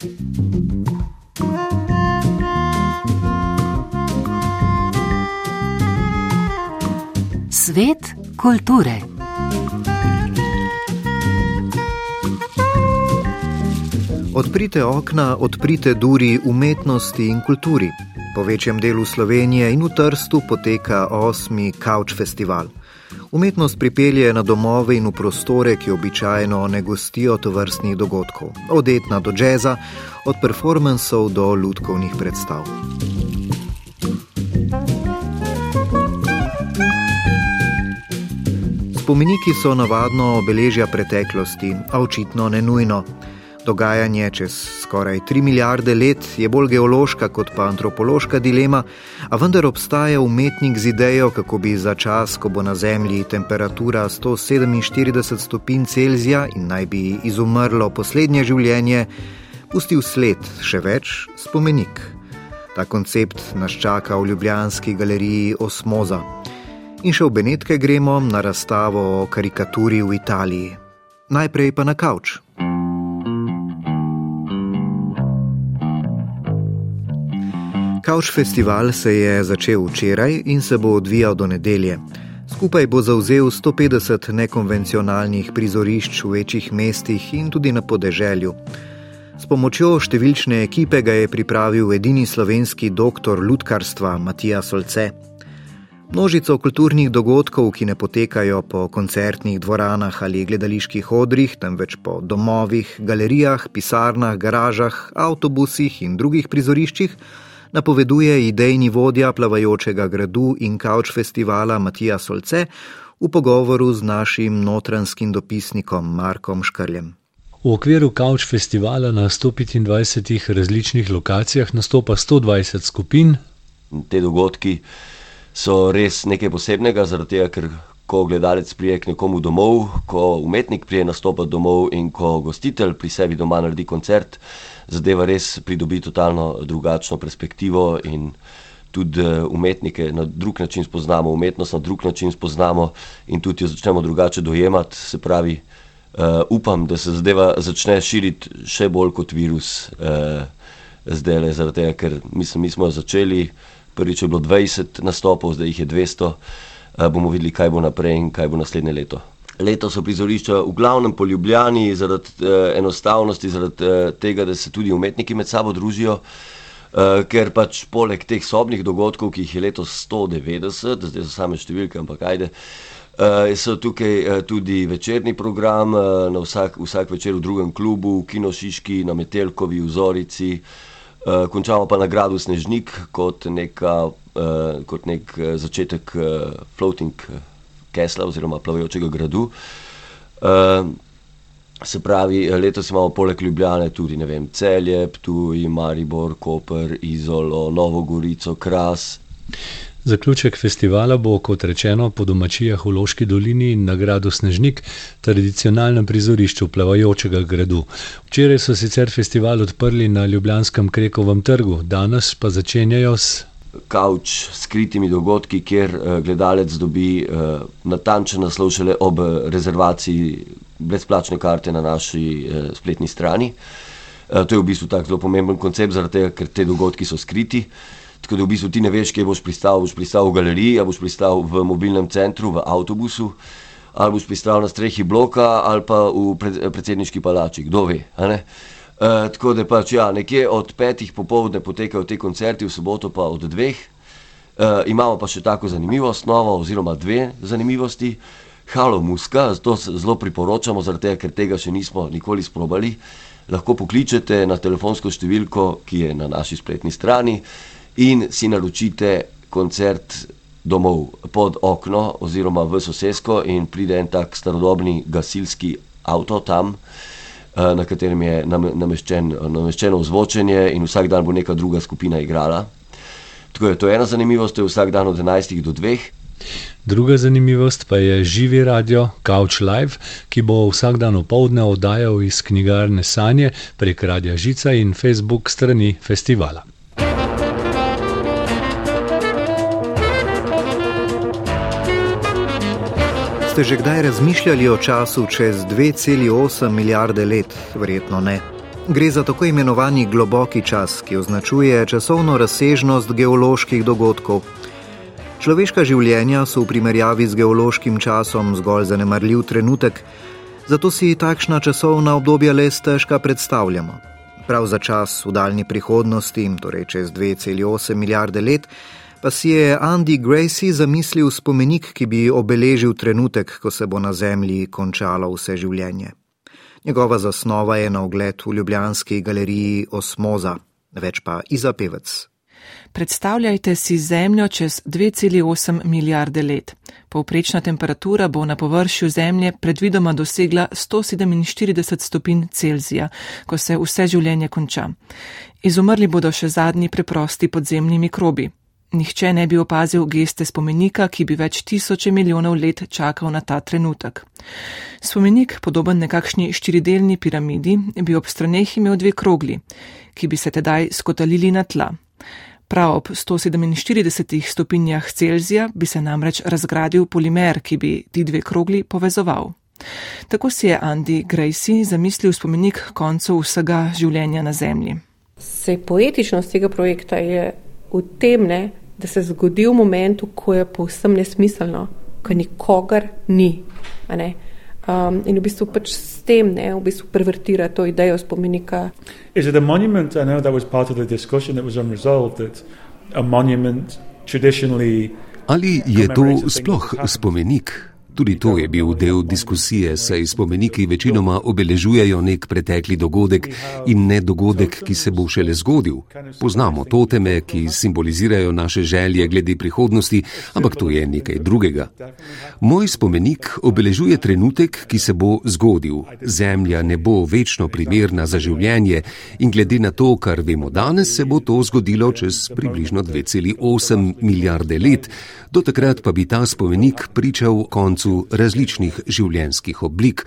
Svet kulture. Odprite okna, odprite duri umetnosti in kulturi. Po večjem delu Slovenije in v Trstu poteka osmi Couch Festival. Umetnost pripelje na domove in v prostore, ki običajno ne gostijo tovrstnih dogodkov, od etna do džeza, od performansov do ljudkovnih predstav. Spomeniki so navadno obeležja preteklosti, a očitno ne nujno. Dogajanje čez skoraj 3 milijarde let je bolj geološka kot pa antropološka dilema, a vendar obstaja umetnik z idejo, kako bi za čas, ko bo na Zemlji temperatura 147 stopinj Celzija in naj bi izumrlo poslednje življenje, pustil sled še več spomenik. Ta koncept nas čaka v Ljubljanski galeriji Osmoza. In še v Benetke gremo na razstavo o karikaturi v Italiji. Najprej pa na kavč. Kauč festival se je začel včeraj in se bo odvijal do nedelje. Skupaj bo zauzel 150 nekonvencionalnih prizorišč v večjih mestih in tudi na podeželju. S pomočjo številčne ekipe ga je pripravil edini slovenski doktor ljudkarstva Matija Solce. Množico kulturnih dogodkov, ki ne potekajo po koncertnih dvoranah ali gledaliških odrih, temveč po domovih, galerijah, pisarnah, garažah, avtobusih in drugih prizoriščih, napoveduje idejni vodja plavajočega gradu in kauč festivala Matija Solce v pogovoru z našim notranskim dopisnikom Markom Škrljem. V okviru kauč festivala na 125 različnih lokacijah nastopa 120 skupin. Te dogodki so res nekaj posebnega, zaradi tega, ker ko gledalec prije k nekomu domov, ko umetnik prije nastopa domov in ko gostitelj pri sebi doma naredi koncert, zadeva res pridobi totalno drugačno perspektivo in tudi eh, umetnike na drug način spoznamo, umetnost na drug način spoznamo in tudi jo začnemo drugače dojemati. Se pravi, uh, upam, da se zadeva začne širiti še bolj kot virus uh, zdaj le, zaradi tega, ker mislim, mi smo začeli, prvič je bilo 20 nastopov, zdaj jih je 200, uh, bomo videli, kaj bo naprej in kaj bo naslednje leto. Letos so prizorišča v glavnem po Ljubljani, zaradi eh, enostavnosti, zaradi eh, tega, da se tudi umetniki med sabo družijo. Uh, ker pač poleg teh sobnih dogodkov, ki jih je letos 190, zdaj so same številke, ampak ajde, uh, so tukaj uh, tudi večerni program, uh, na vsak, vsak večer v drugem klubu, v Kinošiški, na Metelkovi, v Zorici, uh, končamo pa na gradu Snežnik kot, neka, uh, kot nek začetek uh, floating. Uh, Kesla oziroma plavajočega gradu. Uh, se pravi, letos imamo poleg Ljubljane tudi vem, Celje, Ptuj, Maribor, Koper, Izolo, Novo Gorico, Kras. Zaključek festivala bo, kot rečeno, po domačijah v Loški dolini in nagrado Snežnik, tradicionalnem prizorišču plavajočega gradu. Včeraj so sicer festival odprli na Ljubljanskem Krekovem trgu, danes pa začenjajo s kavč s skritimi dogodki, kjer uh, gledalec dobi uh, natančen naslov šele ob rezervaciji brezplačne karte na naši spletni strani. To je v bistvu tako zelo pomemben koncept, zaradi tega, ker te dogodki so skriti. Tako da v bistvu ti ne veš, kje boš pristal. Boš pristal v galeriji, boš pristal v mobilnem centru, v avtobusu, ali boš pristal na strehi bloka ali pa v predsedniški palači. Kdo ve? Uh, tako da pač ja, nekje od petih popovdne potekajo te koncerti, v soboto pa od dveh. Uh, imamo pa še tako zanimivost, novo oziroma dve zanimivosti. Halo Muska, to zelo priporočamo, tega, ker tega še nismo nikoli sprobali. Lahko pokličete na telefonsko številko, ki je na naši spletni strani, in si naročite koncert domov pod okno oziroma v sosesko, in pride en tak starodobni gasilski avto tam. Eh, na katerem je nameščen, nameščeno ozvočenje in vsak dan bo neka druga skupina igrala. Tako je to ena zanimivost, to je vsak dan od 11 do 2. Druga zanimivost pa je živi radio Couch Live, ki bo vsak dan opoldne oddajal iz knjigarne Sanje prek Radia Žica in Facebook strani festivala. Ste že kdaj razmišljali o času čez 2,8 milijarde let? Verjetno ne. Gre za tako imenovani globoki čas, ki označuje časovno razsežnost geoloških dogodkov. Človeška življenja so v primerjavi z geološkim časom zgolj zanemarljiv trenutek, zato si takšna časovna obdobja le stežka predstavljamo. Prav za čas v daljni prihodnosti, torej čez 2,8 milijarde let, pa si je Andy Gracie zamislil spomenik, ki bi obeležil trenutek, ko se bo na Zemlji končalo vse življenje. Njegova zasnova je na ogled v Ljubljanski galeriji Osmoza, več pa Iza Pevec. Predstavljajte si Zemljo čez 2,8 milijarde let. Povprečna temperatura bo na površju Zemlje predvidoma dosegla 147 stopinj Celzija, ko se vse življenje konča. Izumrli bodo še zadnji preprosti podzemni mikrobi. Nihče ne bi opazil geste spomenika, ki bi več tisoče milijonov let čakal na ta trenutek. Spomenik, podoben nekakšni štiridelni piramidi, bi ob straneh imel dve krogli, ki bi se tedaj skotalili na tla. Prav ob 147 stopinjah Celzija bi se namreč razgradil polimer, ki bi ti dve krogli povezoval. Tako si je Andy Gracie zamislil spomenik koncu vsega življenja na Zemlji. Se poetičnost tega projekta je v tem, ne, da se zgodi v momentu, ko je povsem nesmiselno, ko nikogar ni. Um, in v bistvu pač s tem ne, v bistvu pervertira to idejo spomenika. Is it a monument? I know that was part of the discussion that was unresolved. That a monument traditionally. Ali je to sploh spomenik? Tudi to je bil del diskusije, saj spomeniki večinoma obeležujejo nek pretekli dogodek in ne dogodek, ki se bo šele zgodil. Poznamo toteme, ki simbolizirajo naše želje glede prihodnosti, ampak to je nekaj drugega. Moj spomenik obeležuje trenutek, ki se bo zgodil. Zemlja ne bo večno primerna za življenje in glede na to, kar vemo danes, se bo to zgodilo čez približno 2,8 milijarde let. Do takrat pa bi ta spomenik pričal koncu različnih življenjskih oblik.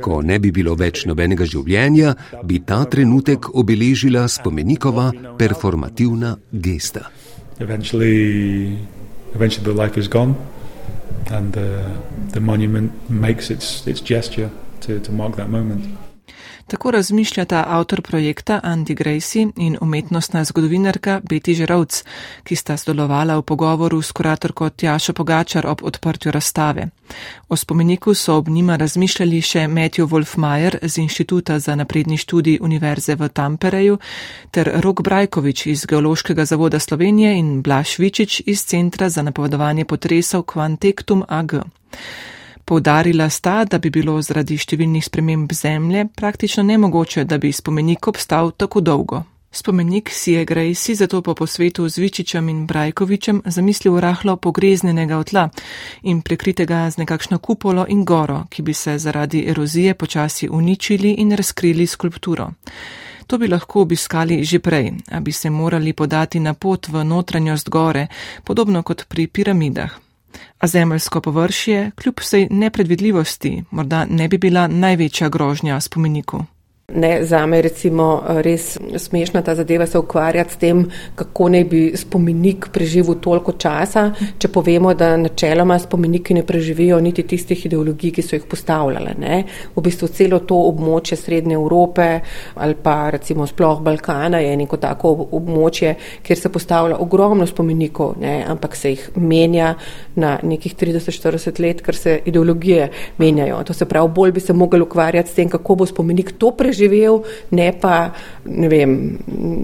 Ko ne bi bilo več nobenega življenja, bi ta trenutek obeležila spomenikova performativna gesta. Eventually, eventually the life is gone and uh, the monument makes its, its gesture to, to mark that moment. Tako razmišljata avtor projekta Andy Gracie in umetnostna zgodovinarka Betty Žerovc, ki sta sodelovala v pogovoru s kuratorko Tjašo Pogačar ob odprtju razstave. O spomeniku so ob njima razmišljali še Matthew Wolfmajer z Inštituta za napredni študij Univerze v Tampereju ter Rok Brajkovič iz Geološkega zavoda Slovenije in Blaš Vičič iz Centra za napovedovanje potresov Quantektum AG. Poudarila sta, da bi bilo zaradi številnih sprememb zemlje praktično nemogoče, da bi spomenik obstal tako dolgo. Spomenik si je Grejsi zato po posvetu z Vičičem in Brajkovičem zamislil rahlo pogreznenega tla in prekritega z nekakšno kupolo in goro, ki bi se zaradi erozije počasi uničili in razkrili skulpturo. To bi lahko obiskali že prej, a bi se morali podati na pot v notranjost gore, podobno kot pri piramidah a zemeljsko površje kljub vsej nepredvidljivosti morda ne bi bila največja grožnja spomeniku. Ne, za me je res smešna ta zadeva se ukvarjati s tem, kako naj bi spomenik preživel toliko časa, če povemo, da načeloma spomeniki ne preživijo niti tistih ideologij, ki so jih postavljale. Ne. V bistvu celo to območje Srednje Evrope ali pa recimo sploh Balkana je neko tako območje, kjer se postavlja ogromno spomenikov, ne, ampak se jih menja na nekih 30-40 let, ker se ideologije menjajo. To se pravi, bolj bi se mogli ukvarjati s tem, kako bo spomenik to preživel preživel, ne pa ne vem,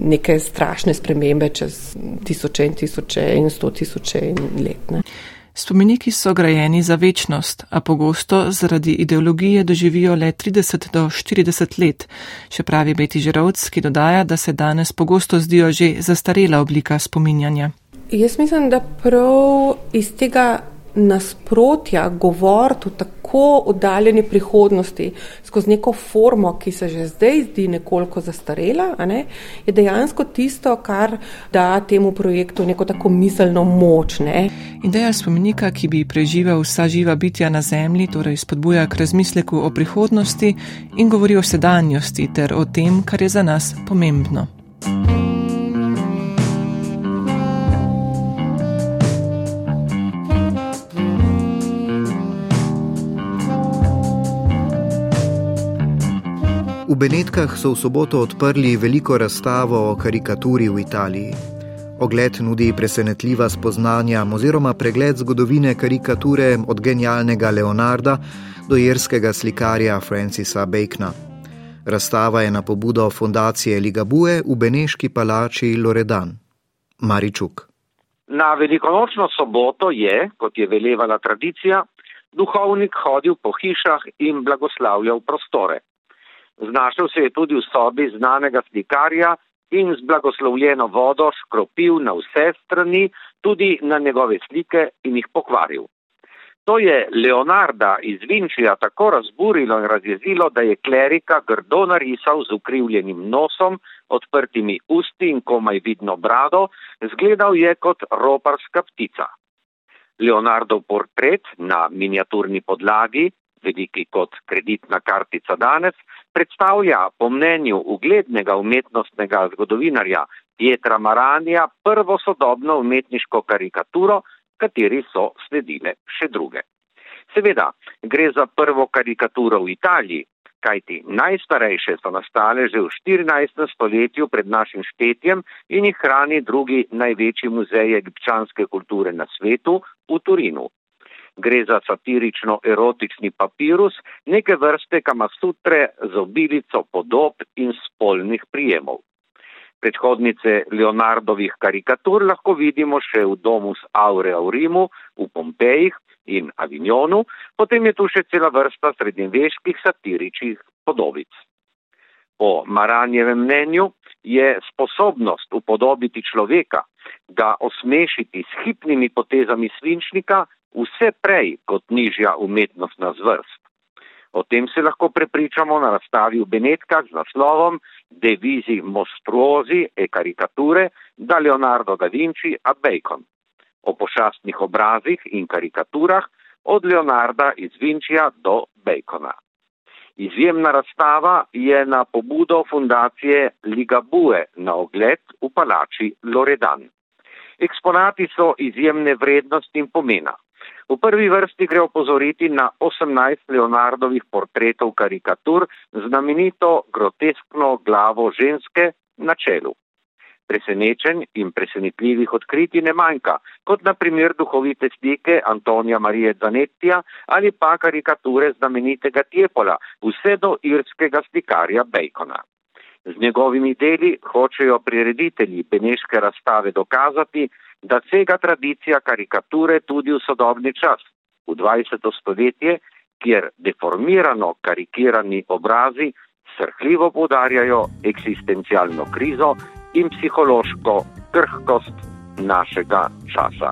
neke strašne spremembe čez tisoče in tisoče in sto tisoče let. Ne. Spomeniki so grajeni za večnost, a pogosto zaradi ideologije doživijo le 30 do 40 let, še pravi Beti Žerovc, ki dodaja, da se danes pogosto zdijo že zastarela oblika spominjanja. Jaz mislim, da prav iz tega nasprotja govoriti o tako oddaljeni prihodnosti skozi neko formo, ki se že zdaj zdi nekoliko zastarela, ne, je dejansko tisto, kar da temu projektu neko tako miselno moč. Ne. Ideja spomenika, ki bi preživel vsa živa bitja na Zemlji, torej spodbuja k razmisleku o prihodnosti in govori o sedanjosti ter o tem, kar je za nas pomembno. V Benetkah so v soboto odprli veliko razstavo o karikaturi v Italiji. Ogled nudi presenetljiva spoznanja oziroma pregled zgodovine karikature od genialnega Leonarda do jerskega slikarja Francisa Bacona. Razstava je na pobudo fundacije Ligabue v Beneški palači Loredan. Maričuk. Na velikonočno soboto je, kot je velevala tradicija, duhovnik hodil po hišah in blagoslavljal prostore. Znašel se je tudi v sobi znanega slikarja in z blagoslovljeno vodo skropil na vse strani, tudi na njegove slike in jih pokvaril. To je Leonarda iz Vinčija tako razburilo in razjezilo, da je klerika grdo narisal z ukrivljenim nosom, odprtimi usti in komaj vidno brado, zgledal je kot roparska ptica. Leonardov portret na miniaturni podlagi, veliki kot kreditna kartica danes, predstavlja po mnenju uglednega umetnostnega zgodovinarja Pietra Maranja prvo sodobno umetniško karikaturo, kateri so sledile še druge. Seveda, gre za prvo karikaturo v Italiji, kajti najstarejše so nastale že v 14. stoletju pred našim štetjem in jih hrani drugi največji muzej egipčanske kulture na svetu v Turinu. Gre za satirično-erotični papirus, neke vrste kamasutre z obilico podob in spolnih prijemov. Predhodnice Leonardovih karikatur lahko vidimo še v domu s Aurea v Rimu, v Pompejih in Avignonu, potem je tu še cela vrsta srednjeveških satiričnih podobic. Po Maranjevem mnenju je sposobnost upodobiti človeka, ga osmešiti s hipnimi potezami svinčnika, vse prej kot nižja umetnostna zvrst. O tem se lahko prepričamo na razstavi v Benetkah z naslovom Devizi mostruozi e karikature da Leonardo da Vinci a Bacon. O pošastnih obrazih in karikaturah od Leonarda iz Vinčija do Bacona. Izjemna razstava je na pobudo fundacije Ligabue na ogled v palači Loredan. Eksponati so izjemne vrednosti in pomena. V prvi vrsti gre opozoriti na 18 Leonardovih portretov karikatur znamenito groteskno glavo ženske na čelu. Presenečen in presenetljivih odkriti ne manjka, kot na primer duhovite slike Antonija Marije Zanettija ali pa karikature znamenitega Tjepola, vse do irskega slikarja Bacona. Z njegovimi deli hočejo prireditelji Beneške razstave dokazati, da sega tradicija karikature tudi v sodobni čas, v 20. stoletje, kjer deformirano karikirani obrazi srhljivo podarjajo eksistencialno krizo in psihološko krhkost našega časa.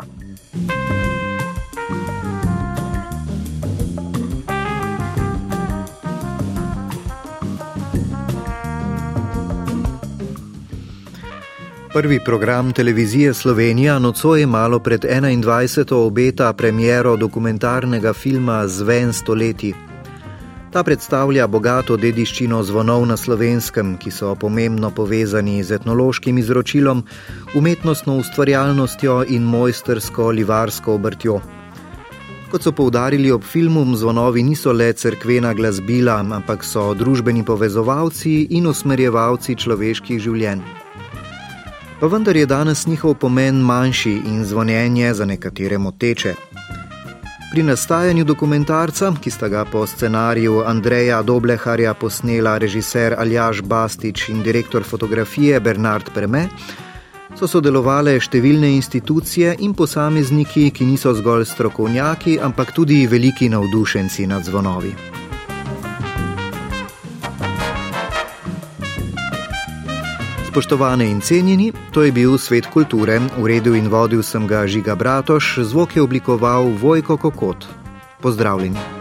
Prvi program televizije Slovenija nocoj malo pred 21. obeta premiero dokumentarnega filma Zven stoletji. Ta predstavlja bogato dediščino zvonov na slovenskem, ki so pomembno povezani z etnološkim izročilom, umetnostno ustvarjalnostjo in mojstersko livarsko obrtjo. Kot so poudarili ob filmu, zvonovi niso le cerkvena glasbila, ampak so družbeni povezovalci in usmerjevalci človeških življenj pa vendar je danes njihov pomen manjši in zvonjenje za nekatere moteče. Pri nastajanju dokumentarca, ki sta ga po scenariju Andreja Dobleharja posnela režiser Aljaš Bastič in direktor fotografije Bernard Preme, so sodelovale številne institucije in posamezniki, ki niso zgolj strokovnjaki, ampak tudi veliki navdušenci nad zvonovi. Spoštovane in cenjeni, to je bil svet kulture, uredil in vodil sem ga Žiga Bratoš, zvok je oblikoval Vojko Kokot. Pozdravljeni.